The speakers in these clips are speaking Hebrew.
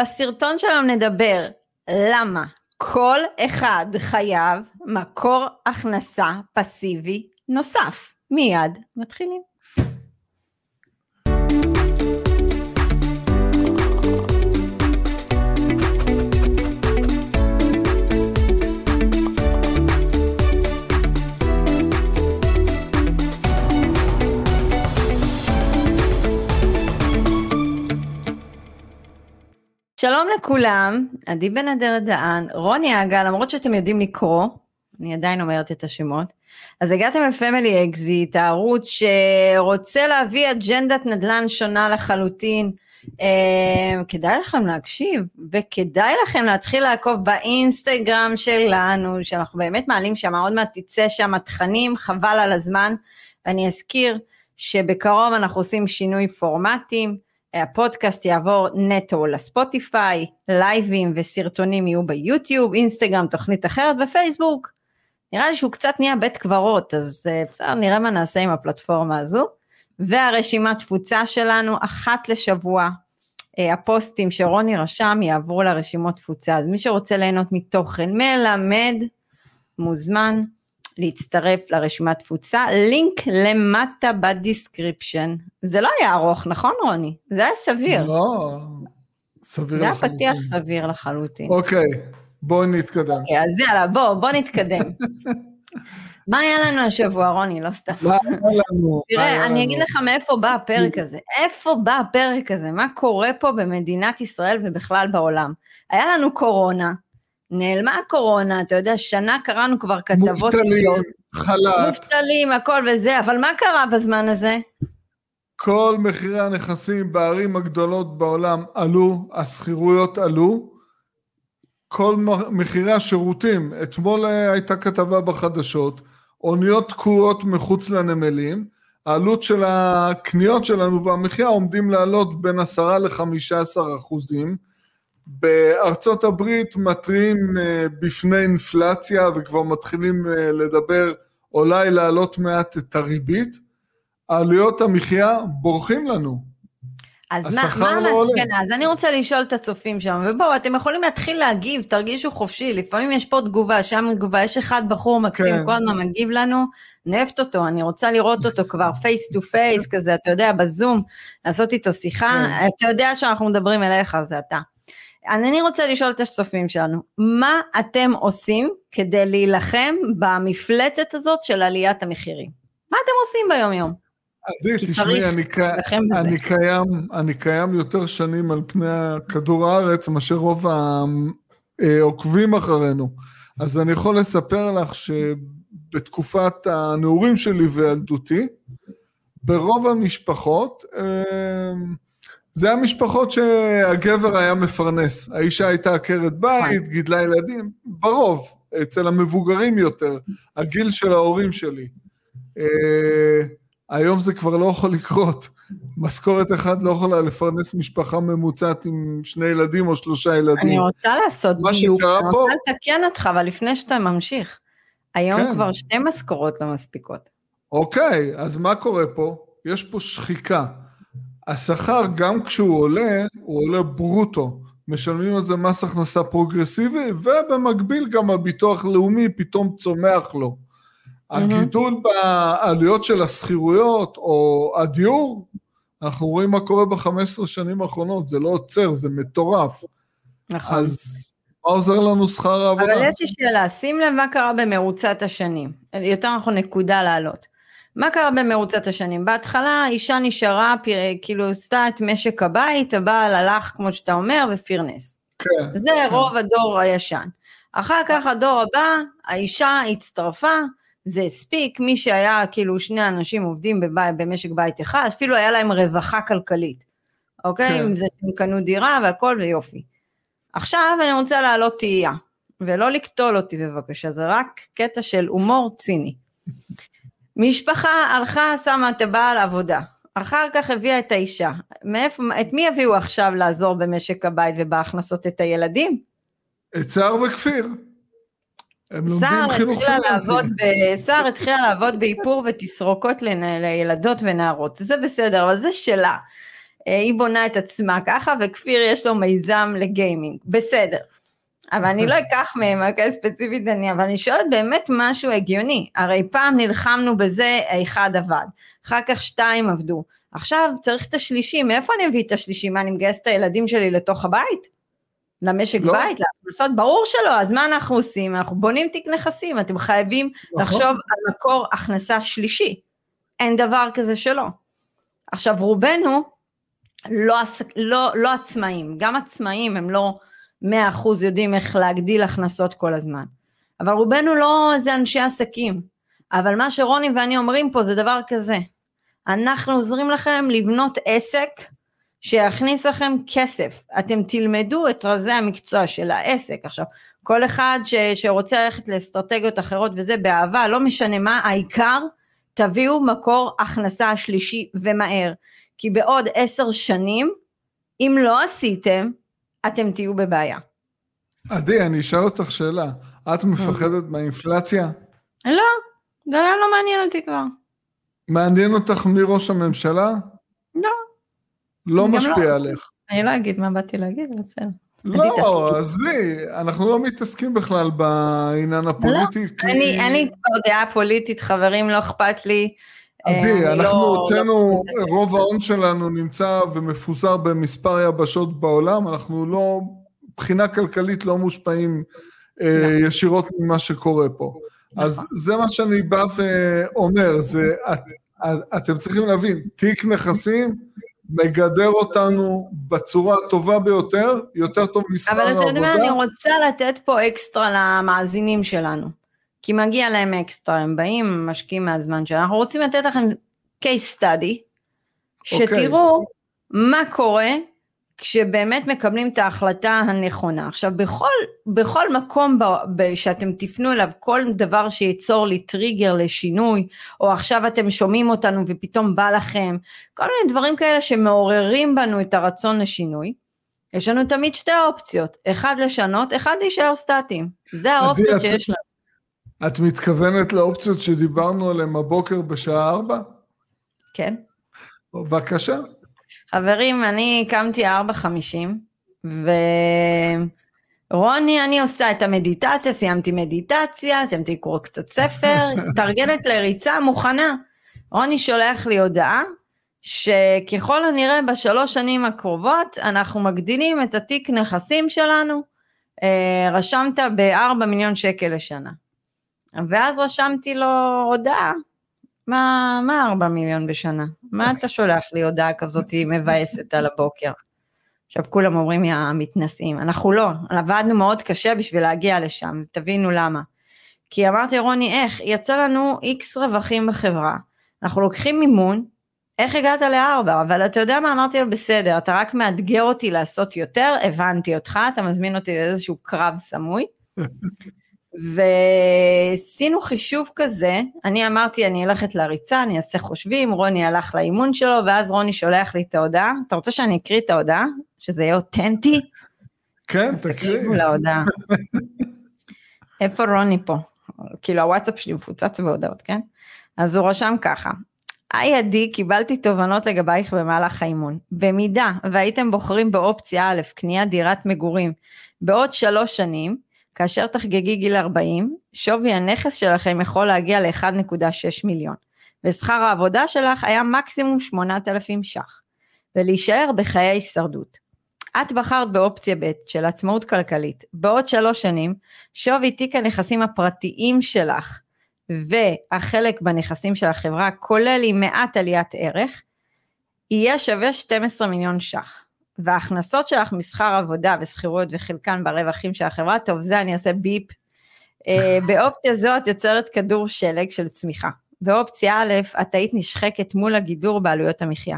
בסרטון שלנו נדבר למה כל אחד חייב מקור הכנסה פסיבי נוסף. מיד מתחילים. שלום לכולם, עדי בן אדר דהן, רוני אגה, למרות שאתם יודעים לקרוא, אני עדיין אומרת את השמות, אז הגעתם ל Family Exit, הערוץ שרוצה להביא אג'נדת נדל"ן שונה לחלוטין. אה, כדאי לכם להקשיב, וכדאי לכם להתחיל לעקוב באינסטגרם שלנו, שאנחנו באמת מעלים שם, עוד מעט תצא שם תכנים, חבל על הזמן. ואני אזכיר שבקרוב אנחנו עושים שינוי פורמטים. הפודקאסט יעבור נטו לספוטיפיי, לייבים וסרטונים יהיו ביוטיוב, אינסטגרם, תוכנית אחרת בפייסבוק. נראה לי שהוא קצת נהיה בית קברות, אז אה, בסדר, נראה מה נעשה עם הפלטפורמה הזו. והרשימת תפוצה שלנו, אחת לשבוע, אה, הפוסטים שרוני רושם יעברו לרשימות תפוצה. אז מי שרוצה ליהנות מתוכן מלמד, מוזמן. להצטרף לרשימת תפוצה, לינק למטה ב description. זה לא היה ארוך, נכון רוני? זה היה סביר. לא, סביר לחלוטין. זה היה פתיח סביר לחלוטין. אוקיי, בואי נתקדם. אוקיי, אז יאללה, בוא, בוא נתקדם. מה היה לנו השבוע, רוני? לא סתם. מה היה לנו? תראה, אני אגיד לך מאיפה בא הפרק הזה. איפה בא הפרק הזה? מה קורה פה במדינת ישראל ובכלל בעולם? היה לנו קורונה, נעלמה הקורונה, אתה יודע, שנה קראנו כבר כתבות. מובטלים, חל"ת. מובטלים, הכל וזה, אבל מה קרה בזמן הזה? כל מחירי הנכסים בערים הגדולות בעולם עלו, השכירויות עלו, כל מחירי השירותים, אתמול הייתה כתבה בחדשות, אוניות תקועות מחוץ לנמלים, העלות של הקניות שלנו והמחיה עומדים לעלות בין עשרה לחמישה עשר אחוזים, בארצות הברית מתריעים אה, בפני אינפלציה וכבר מתחילים אה, לדבר אולי להעלות מעט את הריבית, עלויות המחיה בורחים לנו. אז מה, מה לא המסקנה? אז אני רוצה לשאול את הצופים שם, ובואו, אתם יכולים להתחיל להגיב, תרגישו חופשי, לפעמים יש פה תגובה, שם תגובה, יש אחד בחור מקסים, כן. כל הזמן מגיב לנו, אני אוהבת אותו, אני רוצה לראות אותו כבר face to face כזה, אתה יודע, בזום, לעשות איתו שיחה, כן. אתה יודע שאנחנו מדברים אליך, זה אתה. אני רוצה לשאול את השותפים שלנו, מה אתם עושים כדי להילחם במפלצת הזאת של עליית המחירים? מה אתם עושים ביום יום? עדי, תשמעי, אני, אני, קיים, אני קיים יותר שנים על פני כדור הארץ מאשר רוב העוקבים אחרינו. אז אני יכול לספר לך שבתקופת הנעורים שלי וילדותי, ברוב המשפחות, אה, זה המשפחות שהגבר היה מפרנס, האישה הייתה עקרת בית, גידלה ילדים, ברוב, אצל המבוגרים יותר, הגיל של ההורים שלי. אה, היום זה כבר לא יכול לקרות. משכורת אחת לא יכולה לפרנס משפחה ממוצעת עם שני ילדים או שלושה ילדים. אני רוצה לעשות דיוק, אני פה... רוצה לתקן אותך, אבל לפני שאתה ממשיך, היום כן. כבר שתי משכורות לא מספיקות. אוקיי, אז מה קורה פה? יש פה שחיקה. השכר גם כשהוא עולה, הוא עולה ברוטו. משלמים על זה מס הכנסה פרוגרסיבי, ובמקביל גם הביטוח לאומי פתאום צומח לו. הגידול בעלויות של השכירויות או הדיור, אנחנו רואים מה קורה ב-15 שנים האחרונות, זה לא עוצר, זה מטורף. נכון. אז מה עוזר לנו שכר העבודה? אבל יש לי שאלה, שים לב מה קרה במרוצת השנים, יותר נכון נקודה לעלות. מה קרה במרוצת השנים? בהתחלה אישה נשארה, כאילו עשתה את משק הבית, הבעל הלך, כמו שאתה אומר, ופרנס. כן. זה כן. רוב הדור הישן. אחר כך הדור הבא, האישה הצטרפה, זה הספיק, מי שהיה כאילו שני אנשים עובדים בבית, במשק בית אחד, אפילו היה להם רווחה כלכלית, אוקיי? כן. אם זה הם קנו דירה והכל ויופי. עכשיו אני רוצה להעלות תהייה, ולא לקטול אותי בבקשה, זה רק קטע של הומור ציני. משפחה הלכה, שמה את הבעל עבודה, אחר כך הביאה את האישה. מאיפה, את מי הביאו עכשיו לעזור במשק הבית ובהכנסות את הילדים? את סער וכפיר. הם לומדים חינוך פיננסי. סער התחילה לעבוד באיפור ותסרוקות לילדות ונערות, זה בסדר, אבל זה שלה. היא בונה את עצמה ככה, וכפיר יש לו מיזם לגיימינג, בסדר. אבל אני לא אקח מהם, אוקיי, ספציפית אני, אבל אני שואלת באמת משהו הגיוני. הרי פעם נלחמנו בזה, אחד עבד, אחר כך שתיים עבדו. עכשיו צריך את השלישי, מאיפה אני מביא את השלישי? מה, אני מגייס את הילדים שלי לתוך הבית? למשק לא. בית, להכנסות? ברור שלא, אז מה אנחנו עושים? אנחנו בונים תיק נכסים, אתם חייבים נכון. לחשוב על מקור הכנסה שלישי. אין דבר כזה שלא. עכשיו רובנו לא, לא, לא עצמאים, גם עצמאים הם לא מאה אחוז יודעים איך להגדיל הכנסות כל הזמן. אבל רובנו לא איזה אנשי עסקים. אבל מה שרוני ואני אומרים פה זה דבר כזה, אנחנו עוזרים לכם לבנות עסק שיכניס לכם כסף. אתם תלמדו את רזי המקצוע של העסק. עכשיו, כל אחד ש, שרוצה ללכת לאסטרטגיות אחרות וזה באהבה, לא משנה מה, העיקר תביאו מקור הכנסה שלישי ומהר. כי בעוד עשר שנים, אם לא עשיתם, אתם תהיו בבעיה. עדי, אני אשאל אותך שאלה. את מפחדת מהאינפלציה? לא, זה לא מעניין אותי כבר. מעניין אותך מראש הממשלה? לא. לא משפיע לא, עליך. אני לא אגיד מה באתי להגיד, אבל בסדר. לא, עזבי, אנחנו לא מתעסקים בכלל בעניין הפוליטי. לא, כי... אני, אין לי כבר דעה פוליטית, חברים, לא אכפת לי. עדי, אה, אנחנו לא, הוצאנו, לא... רוב ההון שלנו נמצא ומפוזר במספר יבשות בעולם, אנחנו לא, מבחינה כלכלית לא מושפעים אה, לא. ישירות ממה שקורה פה. אז נכון. זה מה שאני בא ואומר, זה, את, אתם צריכים להבין, תיק נכסים מגדר אותנו בצורה הטובה ביותר, יותר טוב משכר העבודה. אבל אתה יודע מה, אני רוצה לתת פה אקסטרה למאזינים שלנו, כי מגיע להם אקסטרה, הם באים, משקיעים מהזמן שלנו, אנחנו רוצים לתת לכם case study, אוקיי. שתראו okay. מה קורה כשבאמת מקבלים את ההחלטה הנכונה. עכשיו בכל, בכל מקום ב, ב, שאתם תפנו אליו, כל דבר שייצור לי טריגר לשינוי, או עכשיו אתם שומעים אותנו ופתאום בא לכם, כל מיני דברים כאלה שמעוררים בנו את הרצון לשינוי, יש לנו תמיד שתי אופציות, אחד לשנות, אחד להישאר סטטיים, זה האופציות שיש לנו. את מתכוונת לאופציות שדיברנו עליהן הבוקר בשעה 4? כן. בבקשה. חברים, אני קמתי 4.50, ורוני, אני עושה את המדיטציה, סיימתי מדיטציה, סיימתי לקרוא קצת ספר, מתארגנת לריצה, מוכנה. רוני שולח לי הודעה, שככל הנראה בשלוש שנים הקרובות, אנחנו מגדילים את התיק נכסים שלנו, אה, רשמת ב-4 מיליון שקל לשנה. ואז רשמתי לו הודעה, מה, מה 4 מיליון בשנה? מה אתה שולח לי הודעה כזאת מבאסת על הבוקר? עכשיו כולם אומרים יא מתנשאים, אנחנו לא, עבדנו מאוד קשה בשביל להגיע לשם, תבינו למה. כי אמרתי רוני איך, יצא לנו איקס רווחים בחברה, אנחנו לוקחים מימון, איך הגעת לארבע? אבל אתה יודע מה, אמרתי לו בסדר, אתה רק מאתגר אותי לעשות יותר, הבנתי אותך, אתה מזמין אותי לאיזשהו קרב סמוי. ועשינו חישוב כזה, אני אמרתי אני הולכת לריצה, אני אעשה חושבים, רוני הלך לאימון שלו, ואז רוני שולח לי את ההודעה, אתה רוצה שאני אקריא את ההודעה? שזה יהיה אותנטי? כן, תקשיב. תקשיבו להודעה. איפה רוני פה? כאילו הוואטסאפ שלי מפוצץ בהודעות, כן? אז הוא רשם ככה, היי עדי, קיבלתי תובנות לגבייך במהלך האימון. במידה והייתם בוחרים באופציה א', קניית דירת מגורים בעוד שלוש שנים, כאשר תחגגי גיל 40, שווי הנכס שלכם יכול להגיע ל-1.6 מיליון, ושכר העבודה שלך היה מקסימום 8,000 ש"ח, ולהישאר בחיי הישרדות. את בחרת באופציה ב' של עצמאות כלכלית. בעוד שלוש שנים, שווי תיק הנכסים הפרטיים שלך והחלק בנכסים של החברה, כולל עם מעט עליית ערך, יהיה שווה 12 מיליון ש"ח. וההכנסות שלך משכר עבודה ושכירות וחלקן ברווחים של החברה, טוב זה אני אעשה ביפ. אה, באופציה זו את יוצרת כדור שלג של צמיחה. באופציה א', את היית נשחקת מול הגידור בעלויות המחיה.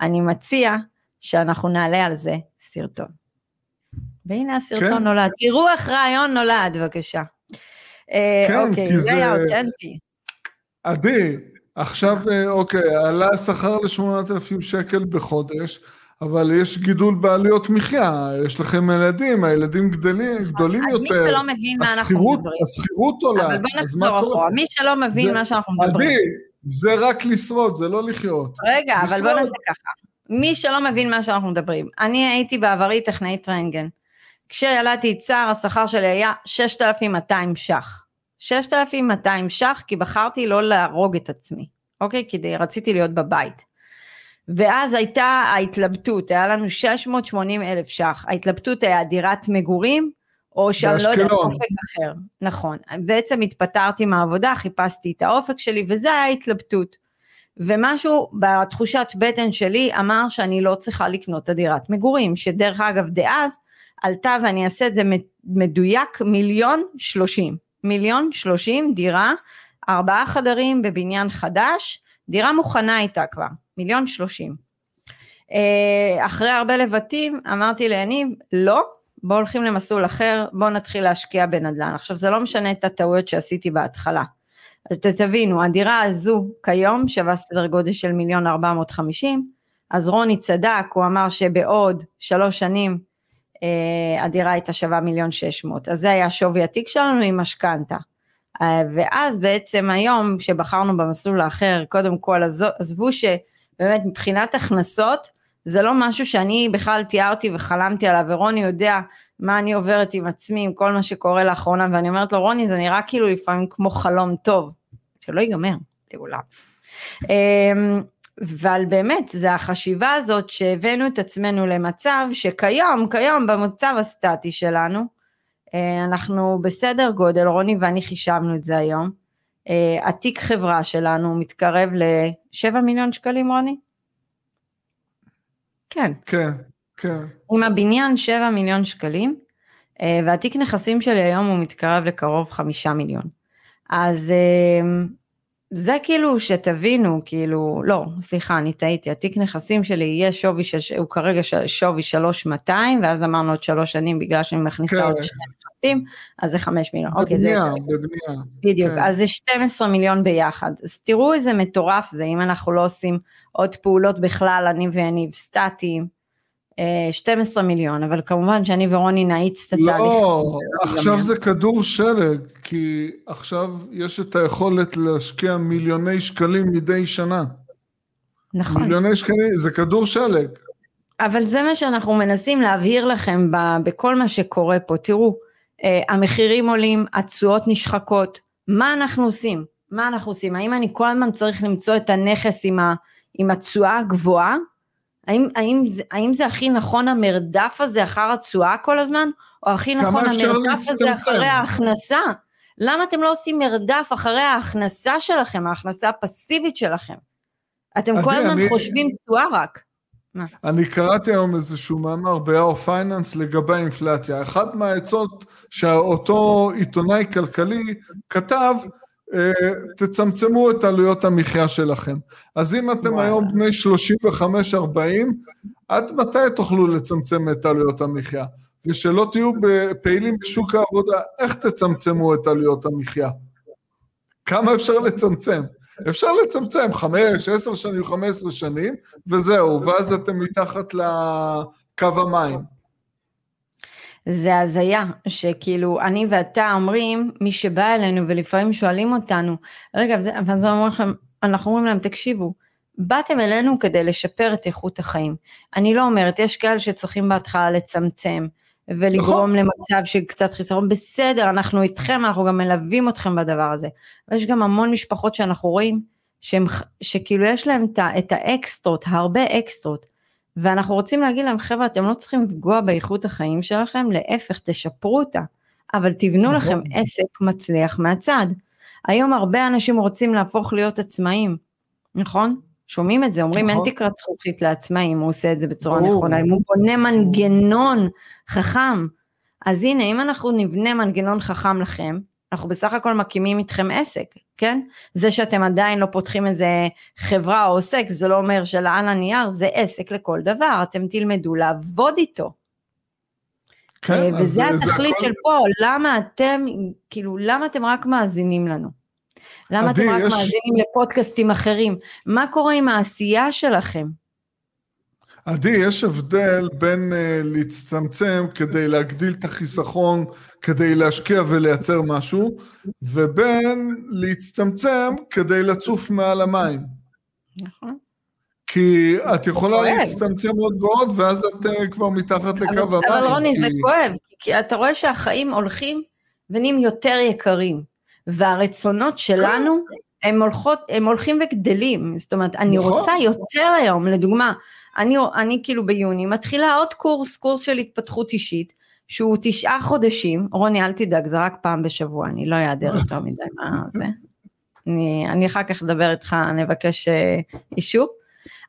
אני מציע שאנחנו נעלה על זה סרטון. והנה הסרטון כן. נולד. תראו איך רעיון נולד, בבקשה. אה, כן, אוקיי, זה היה אותנטי. עדי, עכשיו, אה, אוקיי, עלה השכר ל-8,000 שקל בחודש, אבל יש גידול בעלויות מחיה, יש לכם ילדים, הילדים גדלים, גדולים אז יותר. אז מי שלא מבין מה אנחנו מדברים. השכירות עולה. אבל בוא נחזור אחורה, מי שלא מבין זה, מה שאנחנו מדברים. עדי, זה רק לשרוד, זה לא לחיות. רגע, לשרוד. אבל בוא נעשה ככה. מי שלא מבין מה שאנחנו מדברים, אני הייתי בעברי טכנאית רנטגן. כשילדתי את צער השכר שלי היה 6,200 ש"ח. 6,200 ש"ח כי בחרתי לא להרוג את עצמי, אוקיי? כי רציתי להיות בבית. ואז הייתה ההתלבטות, היה לנו 680 אלף ש"ח, ההתלבטות היה דירת מגורים, או שאני לא יודעת אופק אחר, נכון, בעצם התפטרתי מהעבודה, חיפשתי את האופק שלי, וזה היה התלבטות. ומשהו בתחושת בטן שלי אמר שאני לא צריכה לקנות את הדירת מגורים, שדרך אגב דאז עלתה ואני אעשה את זה מדויק מיליון שלושים, מיליון שלושים דירה, ארבעה חדרים בבניין חדש, דירה מוכנה הייתה כבר, מיליון שלושים. אה, אחרי הרבה לבטים אמרתי ליניב, לא, בואו הולכים למסלול אחר, בואו נתחיל להשקיע בנדל"ן. עכשיו זה לא משנה את הטעויות שעשיתי בהתחלה. אז תבינו, הדירה הזו כיום שווה סדר גודל של מיליון ארבע מאות חמישים, אז רוני צדק, הוא אמר שבעוד שלוש שנים אה, הדירה הייתה שווה מיליון שש מאות, אז זה היה שווי התיק שלנו עם משכנתה. אה, ואז בעצם היום שבחרנו במסלול האחר, קודם כל עזבו שבאמת מבחינת הכנסות, זה לא משהו שאני בכלל תיארתי וחלמתי עליו, ורוני יודע מה אני עוברת עם עצמי, עם כל מה שקורה לאחרונה, ואני אומרת לו, רוני, זה נראה כאילו לפעמים כמו חלום טוב, שלא ייגמר לעולם. אמ, אבל באמת, זה החשיבה הזאת שהבאנו את עצמנו למצב שכיום, כיום במצב הסטטי שלנו, אנחנו בסדר גודל, רוני ואני חישבנו את זה היום, אה, התיק חברה שלנו מתקרב ל-7 מיליון שקלים, רוני? כן. כן, כן. עם הבניין 7 מיליון שקלים, אה, והתיק נכסים שלי היום הוא מתקרב לקרוב 5 מיליון. אז זה כאילו שתבינו, כאילו, לא, סליחה, אני טעיתי, התיק נכסים שלי יהיה שווי, ש... הוא כרגע ש... שווי 3,200, ואז אמרנו עוד שלוש שנים בגלל שאני מכניסה כן. עוד שני נכסים, אז זה 5 מיליון. בבנייה, אוקיי, זה... בבנייה. בדיוק, כן. אז זה 12 מיליון ביחד. אז תראו איזה מטורף זה, אם אנחנו לא עושים עוד פעולות בכלל, אני ויניב סטטיים. 12 מיליון, אבל כמובן שאני ורוני נאיץ את התהליך. לא, עכשיו זה כדור שלג, כי עכשיו יש את היכולת להשקיע מיליוני שקלים מדי שנה. נכון. מיליוני שקלים, זה כדור שלג. אבל זה מה שאנחנו מנסים להבהיר לכם בכל מה שקורה פה. תראו, אה, המחירים עולים, התשואות נשחקות, מה אנחנו עושים? מה אנחנו עושים? האם אני כל הזמן צריך למצוא את הנכס עם התשואה הגבוהה? האם, האם, האם זה הכי נכון המרדף הזה אחר התשואה כל הזמן, או הכי נכון המרדף הזה אחרי ההכנסה? למה אתם לא עושים מרדף אחרי ההכנסה שלכם, ההכנסה הפסיבית שלכם? אתם כל הזמן אני... חושבים תשואה רק. אני קראתי היום איזשהו מאמר ב-Our Finance לגבי האינפלציה. אחת מהעצות שאותו עיתונאי כלכלי כתב, תצמצמו את עלויות המחיה שלכם. אז אם אתם וואי. היום בני 35-40, עד מתי תוכלו לצמצם את עלויות המחיה? ושלא תהיו פעילים בשוק העבודה, איך תצמצמו את עלויות המחיה? כמה אפשר לצמצם? אפשר לצמצם חמש, עשר שנים, חמש עשרה שנים, וזהו, ואז אתם מתחת לקו המים. זה הזיה, שכאילו אני ואתה אומרים, מי שבא אלינו ולפעמים שואלים אותנו, רגע, ואז אנחנו אומרים להם, תקשיבו, באתם אלינו כדי לשפר את איכות החיים. אני לא אומרת, יש כאלה שצריכים בהתחלה לצמצם ולגרום נכון. למצב של קצת חיסרון, בסדר, אנחנו איתכם, אנחנו גם מלווים אתכם בדבר הזה. ויש גם המון משפחות שאנחנו רואים, שהם, שכאילו יש להם את האקסטרות, הרבה אקסטרות, ואנחנו רוצים להגיד להם, חבר'ה, אתם לא צריכים לפגוע באיכות החיים שלכם, להפך, תשפרו אותה, אבל תבנו נכון. לכם עסק מצליח מהצד. היום הרבה אנשים רוצים להפוך להיות עצמאים, נכון? שומעים את זה, אומרים נכון. אין תקרת זכוכית לעצמאים, הוא עושה את זה בצורה ברור. נכונה, אם הוא בונה מנגנון חכם. אז הנה, אם אנחנו נבנה מנגנון חכם לכם, אנחנו בסך הכל מקימים איתכם עסק, כן? זה שאתם עדיין לא פותחים איזה חברה או עוסק, זה לא אומר שלעל הנייר זה עסק לכל דבר, אתם תלמדו לעבוד איתו. כן, וזה זה, התכלית זה של הכל... פה, למה אתם, כאילו, למה אתם רק מאזינים לנו? למה אתם רק יש... מאזינים לפודקאסטים אחרים? מה קורה עם העשייה שלכם? עדי, יש הבדל בין uh, להצטמצם כדי להגדיל את החיסכון, כדי להשקיע ולייצר משהו, ובין להצטמצם כדי לצוף מעל המים. נכון. כי את יכולה להצטמצם עוד ועוד, ואז את uh, כבר מתחת לקו המים. אבל רוני, כי... זה כואב, כי אתה רואה שהחיים הולכים ונהיים יותר יקרים, והרצונות שלנו, הם, הולכות, הם הולכים וגדלים, זאת אומרת, אני נכון. רוצה יותר היום, לדוגמה, אני, אני כאילו ביוני מתחילה עוד קורס, קורס של התפתחות אישית, שהוא תשעה חודשים, רוני אל תדאג, זה רק פעם בשבוע, אני לא אעדר יותר מדי מה זה. אני, אני אחר כך אדבר איתך, אני אבקש אה, אישור.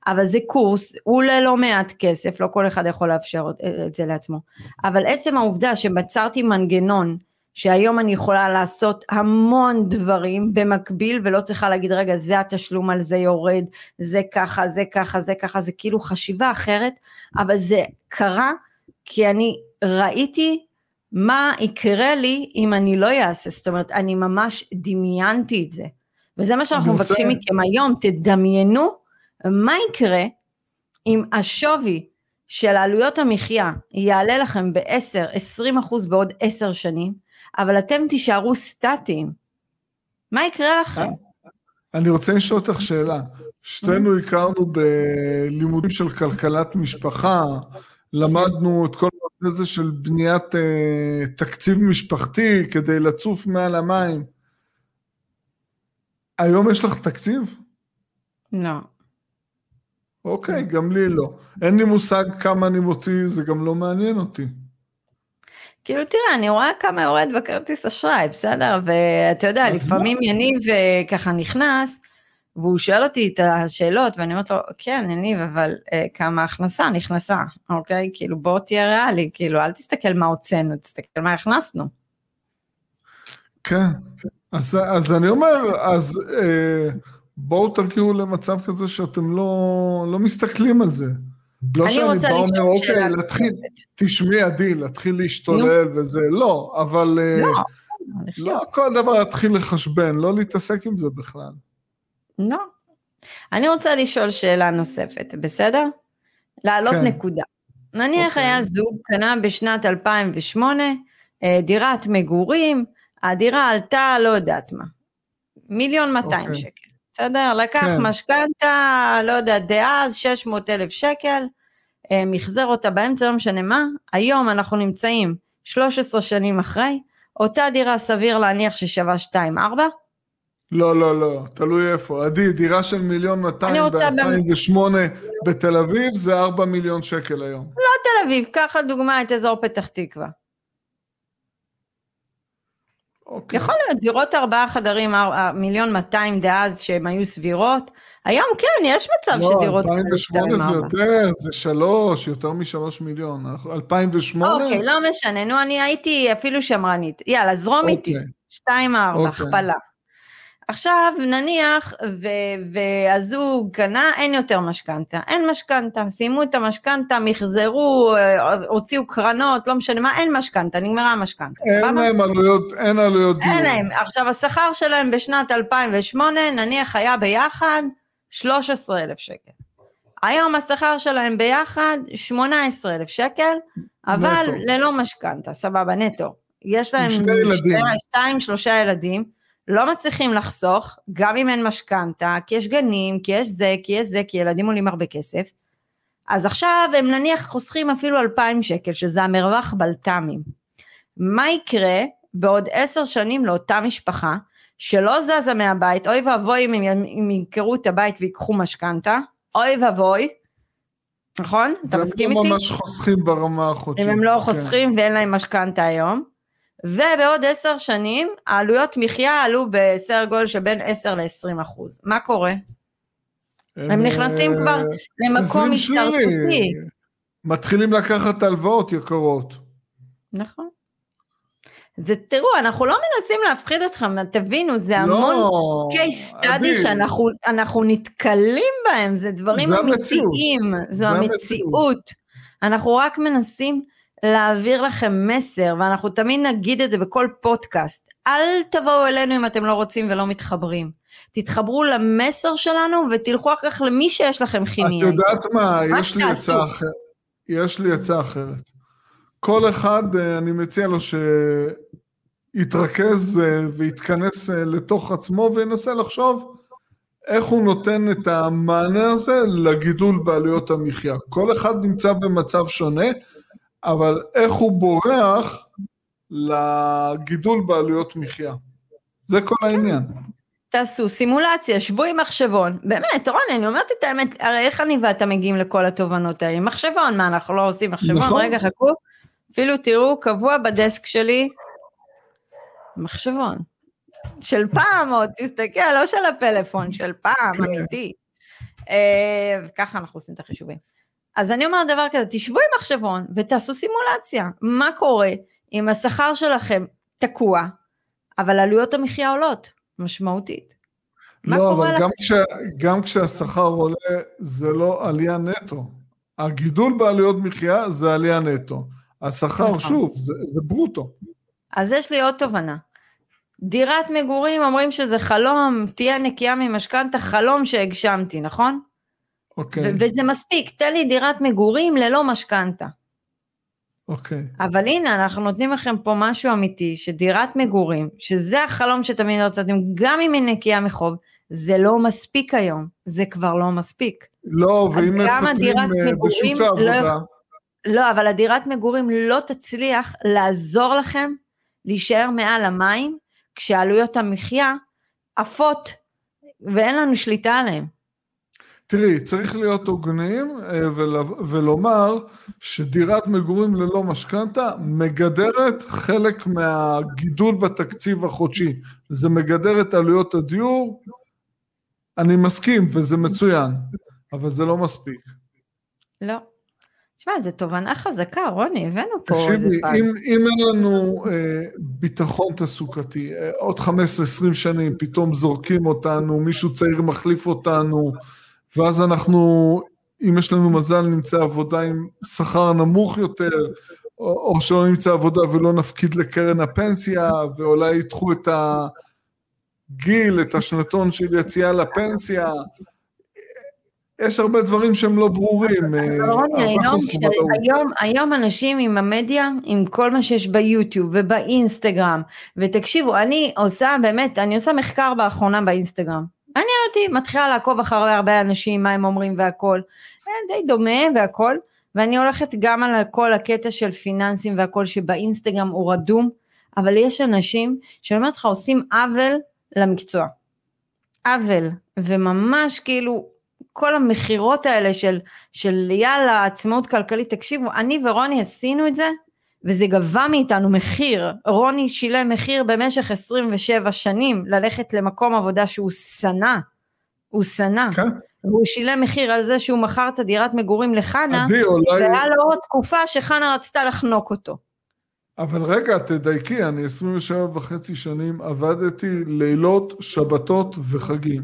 אבל זה קורס, הוא עולה לא מעט כסף, לא כל אחד יכול לאפשר את זה לעצמו. אבל עצם העובדה שמצרתי מנגנון, שהיום אני יכולה לעשות המון דברים במקביל ולא צריכה להגיד רגע זה התשלום על זה יורד, זה ככה, זה ככה, זה ככה, זה כאילו חשיבה אחרת, אבל זה קרה כי אני ראיתי מה יקרה לי אם אני לא אעשה, זאת אומרת אני ממש דמיינתי את זה. וזה מה שאנחנו מבקשים מכם היום, תדמיינו מה יקרה אם השווי של עלויות המחיה יעלה לכם ב-10-20 אחוז בעוד 10 שנים, אבל אתם תישארו סטטיים. מה יקרה לכם? אני רוצה לשאול אותך שאלה. שתינו הכרנו בלימודים של כלכלת משפחה, למדנו את כל הזה של בניית אה, תקציב משפחתי כדי לצוף מעל המים. היום יש לך תקציב? לא. אוקיי, גם לי לא. אין לי מושג כמה אני מוציא, זה גם לא מעניין אותי. כאילו תראה, אני רואה כמה יורד בכרטיס אשראי, בסדר? ואתה יודע, לפעמים יניב אה, ככה נכנס, והוא שואל אותי את השאלות, ואני אומרת לו, כן, יניב, אבל אה, כמה הכנסה נכנסה, אוקיי? כאילו בוא תהיה ריאלי, כאילו אל תסתכל מה הוצאנו, תסתכל מה הכנסנו. כן, אז, אז אני אומר, אז אה, בואו תרגיעו למצב כזה שאתם לא, לא מסתכלים על זה. לא שאני בא אומר, אוקיי, להתחיל, תשמעי עדי, להתחיל להשתולל. וזה, לא, אבל אה, לא, לא כל דבר להתחיל לחשבן, לא להתעסק עם זה בכלל. לא. אני רוצה לשאול שאלה נוספת, בסדר? להעלות כן. נקודה. נניח אוקיי. היה זוג, קנה בשנת 2008 אה, דירת מגורים, הדירה עלתה לא יודעת מה, מיליון 200 אוקיי. שקל, בסדר? לקח כן. משכנתה, לא יודעת, דאז 600 אלף שקל, אה, מחזר אותה באמצע, לא משנה מה, היום אנחנו נמצאים 13 שנים אחרי, אותה דירה סביר להניח ששווה 2-4, לא, לא, לא, תלוי איפה. עדי, דירה של מיליון 200 ב-2008 בתל אביב זה 4 מיליון שקל היום. לא תל אביב, קח לדוגמה את אזור פתח תקווה. אוקיי. יכול להיות דירות ארבעה חדרים, מיליון 200 דאז שהן היו סבירות. היום כן, יש מצב לא, שדירות... לא, 2008 זה יותר, זה שלוש, יותר משלוש מיליון. 2008... אוקיי, לא משנה, נו, אני הייתי אפילו שמרנית. יאללה, זרום אוקיי. איתי. 2-4, אוקיי. הכפלה. עכשיו נניח ו- והזוג קנה, אין יותר משכנתה, אין משכנתה, סיימו את המשכנתה, מחזרו, אה, הוציאו קרנות, לא משנה מה, אין משכנתה, נגמרה המשכנתה. אין להם עלויות, אין עלויות דיור. אין להם, עכשיו השכר שלהם בשנת 2008 נניח היה ביחד 13,000 שקל. היום השכר שלהם ביחד 18,000 שקל, אבל נטו. ללא משכנתה, סבבה, נטו. יש להם שני ילדים. שתיים, שלושה ילדים. לא מצליחים לחסוך, גם אם אין משכנתה, כי יש גנים, כי יש זה, כי יש זה, כי ילדים עולים הרבה כסף. אז עכשיו הם נניח חוסכים אפילו 2,000 שקל, שזה המרווח בלת"מים. מה יקרה בעוד עשר שנים לאותה משפחה, שלא זזה מהבית, אוי ואבוי אם הם ימכרו את הבית ויקחו משכנתה, אוי ואבוי, נכון? אתה מסכים איתי? הם לא ממש חוסכים ברמה החודשית. אם הם לא כן. חוסכים ואין להם משכנתה היום. ובעוד עשר שנים העלויות מחיה עלו בסדר גודל שבין 10 ל-20 אחוז. מה קורה? הם, הם נכנסים כבר אה, למקום משטרתותי. מתחילים לקחת הלוואות יקרות. נכון. זה תראו, אנחנו לא מנסים להפחיד אתכם, תבינו, זה לא, המון לא, case study שאנחנו נתקלים בהם, זה דברים זה אמיתיים, זו זה המציאות. המציאות. אנחנו רק מנסים להעביר לכם מסר, ואנחנו תמיד נגיד את זה בכל פודקאסט, אל תבואו אלינו אם אתם לא רוצים ולא מתחברים. תתחברו למסר שלנו ותלכו אחר כך למי שיש לכם כימיה. את יודעת מה, יש לי עצה אחרת. יש לי עצה אחרת. כל אחד, אה, אני מציע לו שיתרכז אה, ויתכנס אה, לתוך עצמו וינסה לחשוב איך הוא נותן את המענה הזה לגידול בעלויות המחיה. כל אחד נמצא במצב שונה, אבל איך הוא בורח לגידול בעלויות מחיה. זה כל העניין. תעשו סימולציה, שבו עם מחשבון. באמת, רוני, אני אומרת את האמת, הרי איך אני ואתה מגיעים לכל התובנות האלה? מחשבון, מה, אנחנו לא עושים מחשבון? נכון. רגע, חכו. אפילו תראו, קבוע בדסק שלי, מחשבון. של פעם עוד, תסתכל, לא של הפלאפון, של פעם, כן. אמיתי. אה, ככה אנחנו עושים את החישובים. אז אני אומרת דבר כזה, תשבו עם מחשבון ותעשו סימולציה. מה קורה אם השכר שלכם תקוע, אבל עלויות המחיה עולות משמעותית? לא, אבל גם, כש, גם כשהשכר עולה, זה לא עלייה נטו. הגידול בעלויות מחיה זה עלייה נטו. השכר, נכון. שוב, זה, זה ברוטו. אז יש לי עוד תובנה. דירת מגורים אומרים שזה חלום, תהיה נקייה ממשכנתה, חלום שהגשמתי, נכון? אוקיי. וזה מספיק, תן לי דירת מגורים ללא משכנתה. אוקיי. אבל הנה, אנחנו נותנים לכם פה משהו אמיתי, שדירת מגורים, שזה החלום שתמיד רציתם, גם אם היא נקייה מחוב, זה לא מספיק היום, זה כבר לא מספיק. לא, ואם מפטרים אה, בשוק לא העבודה... לא, לא, אבל הדירת מגורים לא תצליח לעזור לכם להישאר מעל המים, כשעלויות המחיה עפות ואין לנו שליטה עליהן. תראי, צריך להיות הוגנים אה, ולומר שדירת מגורים ללא משכנתה מגדרת חלק מהגידול בתקציב החודשי. זה מגדר את עלויות הדיור, אני מסכים וזה מצוין, אבל זה לא מספיק. לא. תשמע, זו תובנה חזקה, רוני, הבאנו פה איזה פעם. אם, אם אין לנו אה, ביטחון תעסוקתי, אה, עוד 15-20 שנים פתאום זורקים אותנו, מישהו צעיר מחליף אותנו, ואז אנחנו, אם יש לנו מזל, נמצא עבודה עם שכר נמוך יותר, או, או שלא נמצא עבודה ולא נפקיד לקרן הפנסיה, ואולי ידחו את הגיל, את השנתון של יציאה לפנסיה. יש הרבה דברים שהם לא ברורים. אה, רוני, היום, היום, היום אנשים עם המדיה, עם כל מה שיש ביוטיוב ובאינסטגרם, ותקשיבו, אני עושה באמת, אני עושה מחקר באחרונה באינסטגרם. מעניין אותי, מתחילה לעקוב אחרי הרבה אנשים, מה הם אומרים והכל. אה, די דומה והכל. ואני הולכת גם על כל הקטע של פיננסים והכל שבאינסטגרם הוא רדום, אבל יש אנשים שאני אומרת לך עושים עוול למקצוע. עוול, וממש כאילו כל המכירות האלה של, של יאללה עצמאות כלכלית, תקשיבו, אני ורוני עשינו את זה וזה גבה מאיתנו מחיר, רוני שילם מחיר במשך 27 שנים ללכת למקום עבודה שהוא שנא, הוא שנא, כן. והוא שילם מחיר על זה שהוא מכר את הדירת מגורים לחנה, עדי, אולי... והיה לו עוד תקופה שחנה רצתה לחנוק אותו. אבל רגע, תדייקי, אני 27 וחצי שנים עבדתי לילות, שבתות וחגים.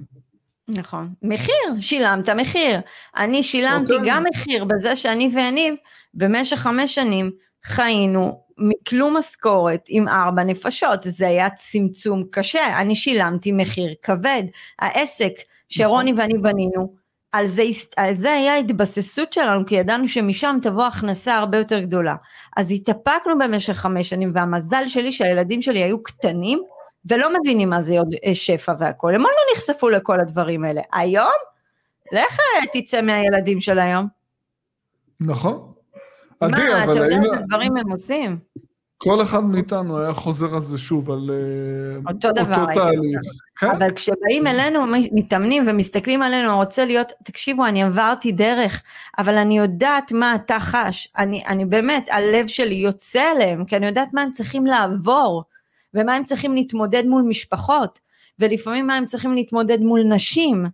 נכון. מחיר, שילמת מחיר. אני שילמתי אותם. גם מחיר בזה שאני ויניב במשך חמש שנים חיינו מכלום משכורת עם ארבע נפשות, זה היה צמצום קשה, אני שילמתי מחיר כבד. העסק שרוני נכון. ואני בנינו, על זה, על זה היה התבססות שלנו, כי ידענו שמשם תבוא הכנסה הרבה יותר גדולה. אז התאפקנו במשך חמש שנים, והמזל שלי שהילדים שלי היו קטנים, ולא מבינים מה זה עוד אה, שפע והכול, הם עוד לא נחשפו לכל הדברים האלה. היום, לך תצא מהילדים של היום. נכון. עדי, מה, אתה יודע איזה דברים הם עושים? כל אחד מאיתנו היה חוזר על זה שוב, על אה, אותו, דבר, אותו תהליך. כן? אבל כשבאים אלינו, מתאמנים ומסתכלים עלינו, רוצה להיות, תקשיבו, אני עברתי דרך, אבל אני יודעת מה אתה חש. אני, אני באמת, הלב שלי יוצא אליהם, כי אני יודעת מה הם צריכים לעבור, ומה הם צריכים להתמודד מול משפחות, ולפעמים מה הם צריכים להתמודד מול נשים.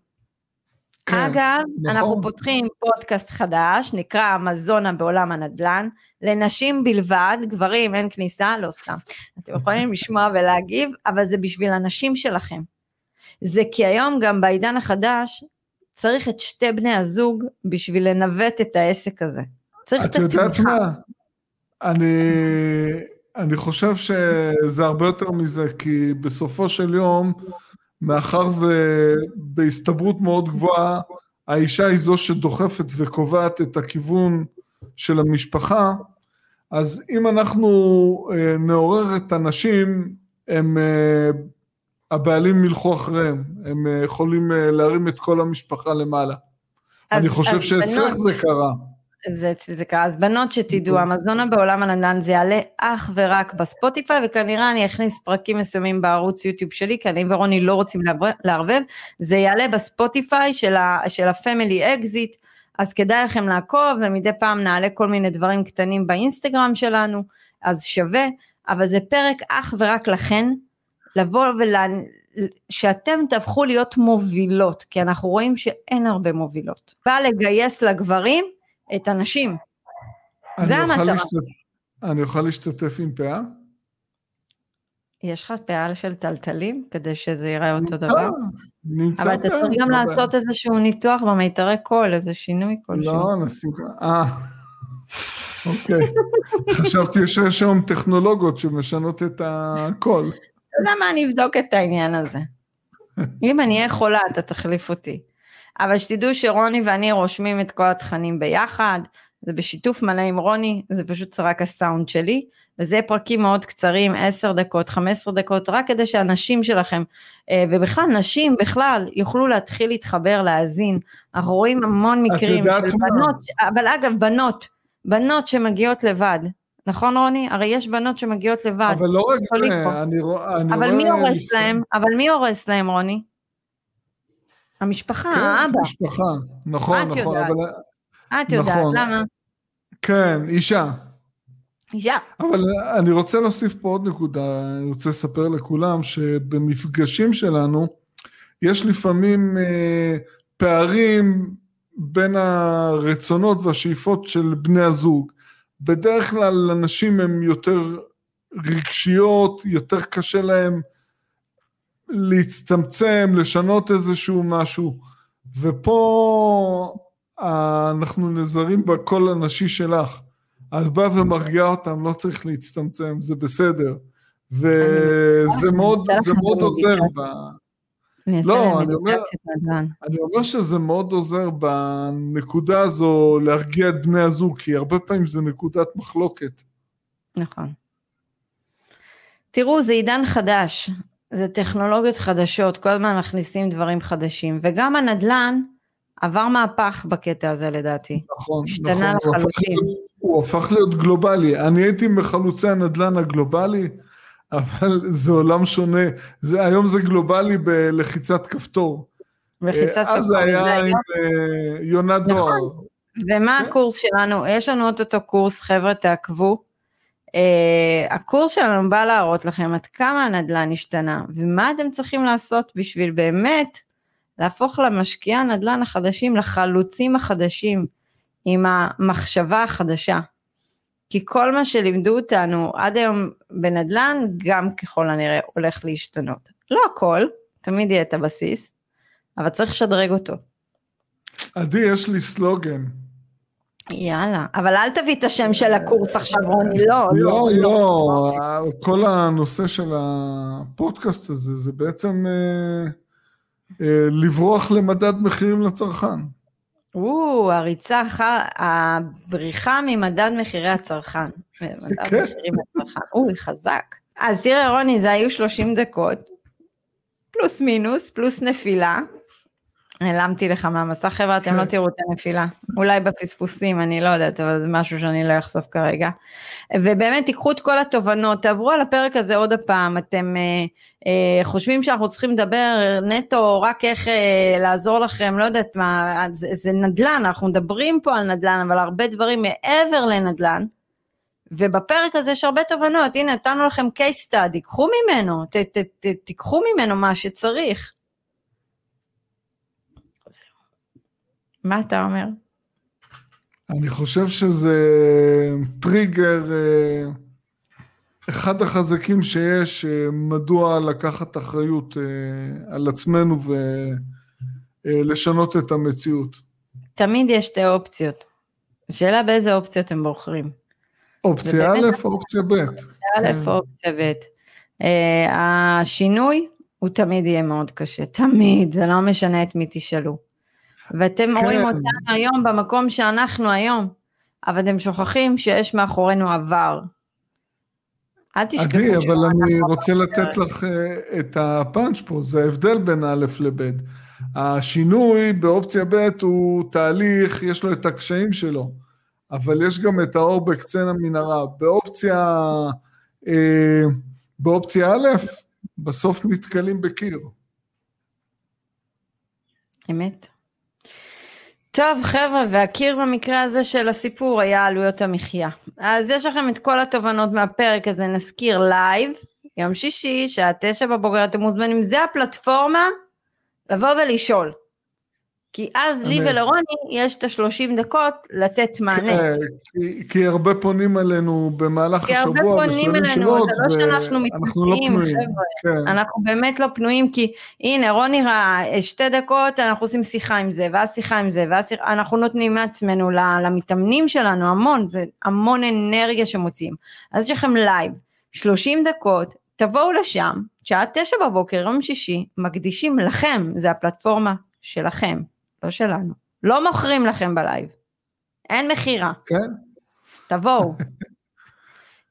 כן, אגב, נכון. אנחנו פותחים פודקאסט חדש, נקרא אמזונה בעולם הנדל"ן, לנשים בלבד, גברים אין כניסה, לא סתם. אתם יכולים לשמוע ולהגיב, אבל זה בשביל הנשים שלכם. זה כי היום גם בעידן החדש, צריך את שתי בני הזוג בשביל לנווט את העסק הזה. צריך את התמיכה. את יודעת מה? אני, אני חושב שזה הרבה יותר מזה, כי בסופו של יום, מאחר ובהסתברות מאוד גבוהה, האישה היא זו שדוחפת וקובעת את הכיוון של המשפחה, אז אם אנחנו אה, נעורר את הנשים, הם, אה, הבעלים ילכו אחריהם, הם אה, יכולים אה, להרים את כל המשפחה למעלה. אני חושב שאצלך זה קרה. זה, זה קרה, אז בנות שתדעו. המזונה בעולם הנדל"ן זה יעלה אך ורק בספוטיפיי, וכנראה אני אכניס פרקים מסוימים בערוץ יוטיוב שלי, כי אני ורוני לא רוצים לערבב, זה יעלה בספוטיפיי של, ה, של ה Family Exit, אז כדאי לכם לעקוב, ומדי פעם נעלה כל מיני דברים קטנים באינסטגרם שלנו, אז שווה, אבל זה פרק אך ורק לכן, לבוא ול... שאתם תהפכו להיות מובילות, כי אנחנו רואים שאין הרבה מובילות. בא לגייס לגברים את הנשים. זה המטרה. אני אוכל להשתתף עם פאה? יש לך פאה של טלטלים כדי שזה ייראה אותו דבר? נמצא אבל אתה צריך גם לעשות איזשהו ניתוח במיתרי קול, איזה שינוי כלשהו. לא, נשים... אה, אוקיי. חשבתי שיש היום טכנולוגיות שמשנות את הקול. אתה יודע מה, אני אבדוק את העניין הזה. אם אני אהיה חולה, אתה תחליף אותי. אבל שתדעו שרוני ואני רושמים את כל התכנים ביחד, זה בשיתוף מלא עם רוני, זה פשוט רק הסאונד שלי, וזה פרקים מאוד קצרים, 10 דקות, 15 דקות, רק כדי שהנשים שלכם, אה, ובכלל נשים בכלל, יוכלו להתחיל להתחבר, להאזין. אנחנו רואים המון מקרים של בנות, אבל אגב, בנות, בנות שמגיעות לבד, נכון רוני? הרי יש בנות שמגיעות לבד. אבל לא רק זה, אני רואה... אבל מי הורס להם? אבל מי הורס להם רוני? המשפחה, כן, האבא. המשפחה, נכון, את נכון. יודעת. אבל... את יודעת, נכון. למה? כן, אישה. אישה. אבל אני רוצה להוסיף פה עוד נקודה, אני רוצה לספר לכולם שבמפגשים שלנו, יש לפעמים אה, פערים בין הרצונות והשאיפות של בני הזוג. בדרך כלל אנשים הם יותר רגשיות, יותר קשה להם להצטמצם, לשנות איזשהו משהו, ופה אנחנו נזרים בקול הנשי שלך. את באה ומרגיעה אותם, לא צריך להצטמצם, זה בסדר. וזה מאוד, זה מאוד עוזר ב... לא, אני אומר, אני אומר שזה מאוד עוזר בנקודה הזו להרגיע את בני הזוג, כי הרבה פעמים זה נקודת מחלוקת. נכון. תראו, זה עידן חדש, זה טכנולוגיות חדשות, כל הזמן מכניסים דברים חדשים, וגם הנדל"ן עבר מהפך בקטע הזה לדעתי. נכון, השתנה נכון. לחלוטין. הוא הפך להיות גלובלי. אני הייתי מחלוצי הנדל"ן הגלובלי, אבל זה עולם שונה. זה, היום זה גלובלי בלחיצת כפתור. לחיצת כפתור. אז זה היה עם אה, יונת נכון. דואר. ומה כן? הקורס שלנו? יש לנו אותו קורס, חבר'ה, תעקבו. Uh, הקורס שלנו בא להראות לכם עד כמה הנדל"ן השתנה, ומה אתם צריכים לעשות בשביל באמת להפוך למשקיעי הנדל"ן החדשים, לחלוצים החדשים, עם המחשבה החדשה. כי כל מה שלימדו אותנו עד היום בנדל"ן, גם ככל הנראה הולך להשתנות. לא הכל, תמיד יהיה את הבסיס, אבל צריך לשדרג אותו. עדי, יש לי סלוגן. יאללה, אבל אל תביא את השם של הקורס עכשיו, רוני, לא, לא. לא, לא, כל הנושא של הפודקאסט הזה, זה בעצם אה, אה, לברוח למדד מחירים לצרכן. או, הריצה, הבריחה ממדד מחירי הצרכן. מדד כן. מחירים לצרכן, אוי, חזק. אז תראה, רוני, זה היו 30 דקות, פלוס מינוס, פלוס נפילה. העלמתי לך מהמסך, חבר'ה, אתם לא כן. תראו את הנפילה. אולי בפספוסים, אני לא יודעת, אבל זה משהו שאני לא אחשוף כרגע. ובאמת, תיקחו את כל התובנות, תעברו על הפרק הזה עוד הפעם, אתם אה, אה, חושבים שאנחנו צריכים לדבר נטו רק איך אה, לעזור לכם, לא יודעת מה, זה, זה נדל"ן, אנחנו מדברים פה על נדל"ן, אבל הרבה דברים מעבר לנדל"ן. ובפרק הזה יש הרבה תובנות, הנה נתנו לכם case study, קחו ממנו, ת, ת, ת, תיקחו ממנו מה שצריך. מה אתה אומר? אני חושב שזה טריגר, אה, אחד החזקים שיש, אה, מדוע לקחת אחריות אה, על עצמנו ולשנות את המציאות. תמיד יש שתי אופציות. השאלה באיזה אופציה אתם בוחרים. אופציה א' או אופציה ב'. א' או אופציה ב'. השינוי הוא תמיד יהיה מאוד קשה, תמיד, זה לא משנה את מי תשאלו. ואתם כן. רואים אותנו היום במקום שאנחנו היום, אבל אתם שוכחים שיש מאחורינו עבר. אל תשכחו. עדי, אבל אני רוצה לתת לך אה, את הפאנץ' פה, זה ההבדל בין א' לב'. השינוי באופציה ב' הוא תהליך, יש לו את הקשיים שלו, אבל יש גם את האור בקצה המנהרה. באופציה, אה, באופציה א', בסוף נתקלים בקיר. אמת. טוב חבר'ה, והקיר במקרה הזה של הסיפור היה עלויות המחיה. אז יש לכם את כל התובנות מהפרק הזה, נזכיר לייב, יום שישי, שעה תשע בבוקר, אתם מוזמנים, זה הפלטפורמה לבוא ולשאול. כי אז לי ולרוני יש את השלושים דקות לתת מענה. כן, כי, כי הרבה פונים אלינו במהלך השבוע, כי הרבה פונים אלינו, זה לא שאנחנו לא מתנשאים, לא חבר'ה. כן. אנחנו באמת לא פנויים, כי הנה, רוני ראה, שתי דקות אנחנו עושים שיחה עם זה, ואז שיחה עם זה, ואז שיחה, אנחנו נותנים מעצמנו למתאמנים שלנו המון, זה המון אנרגיה שמוציאים. אז יש לכם לייב, 30 דקות, תבואו לשם, שעה תשע בבוקר, יום שישי, מקדישים לכם, זה הפלטפורמה שלכם. לא שלנו. לא מוכרים לכם בלייב. אין מכירה. כן. תבואו.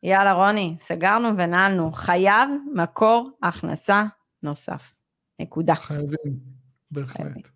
יאללה רוני, סגרנו ונעלנו. חייב מקור הכנסה נוסף. נקודה. חייבים, בהחלט.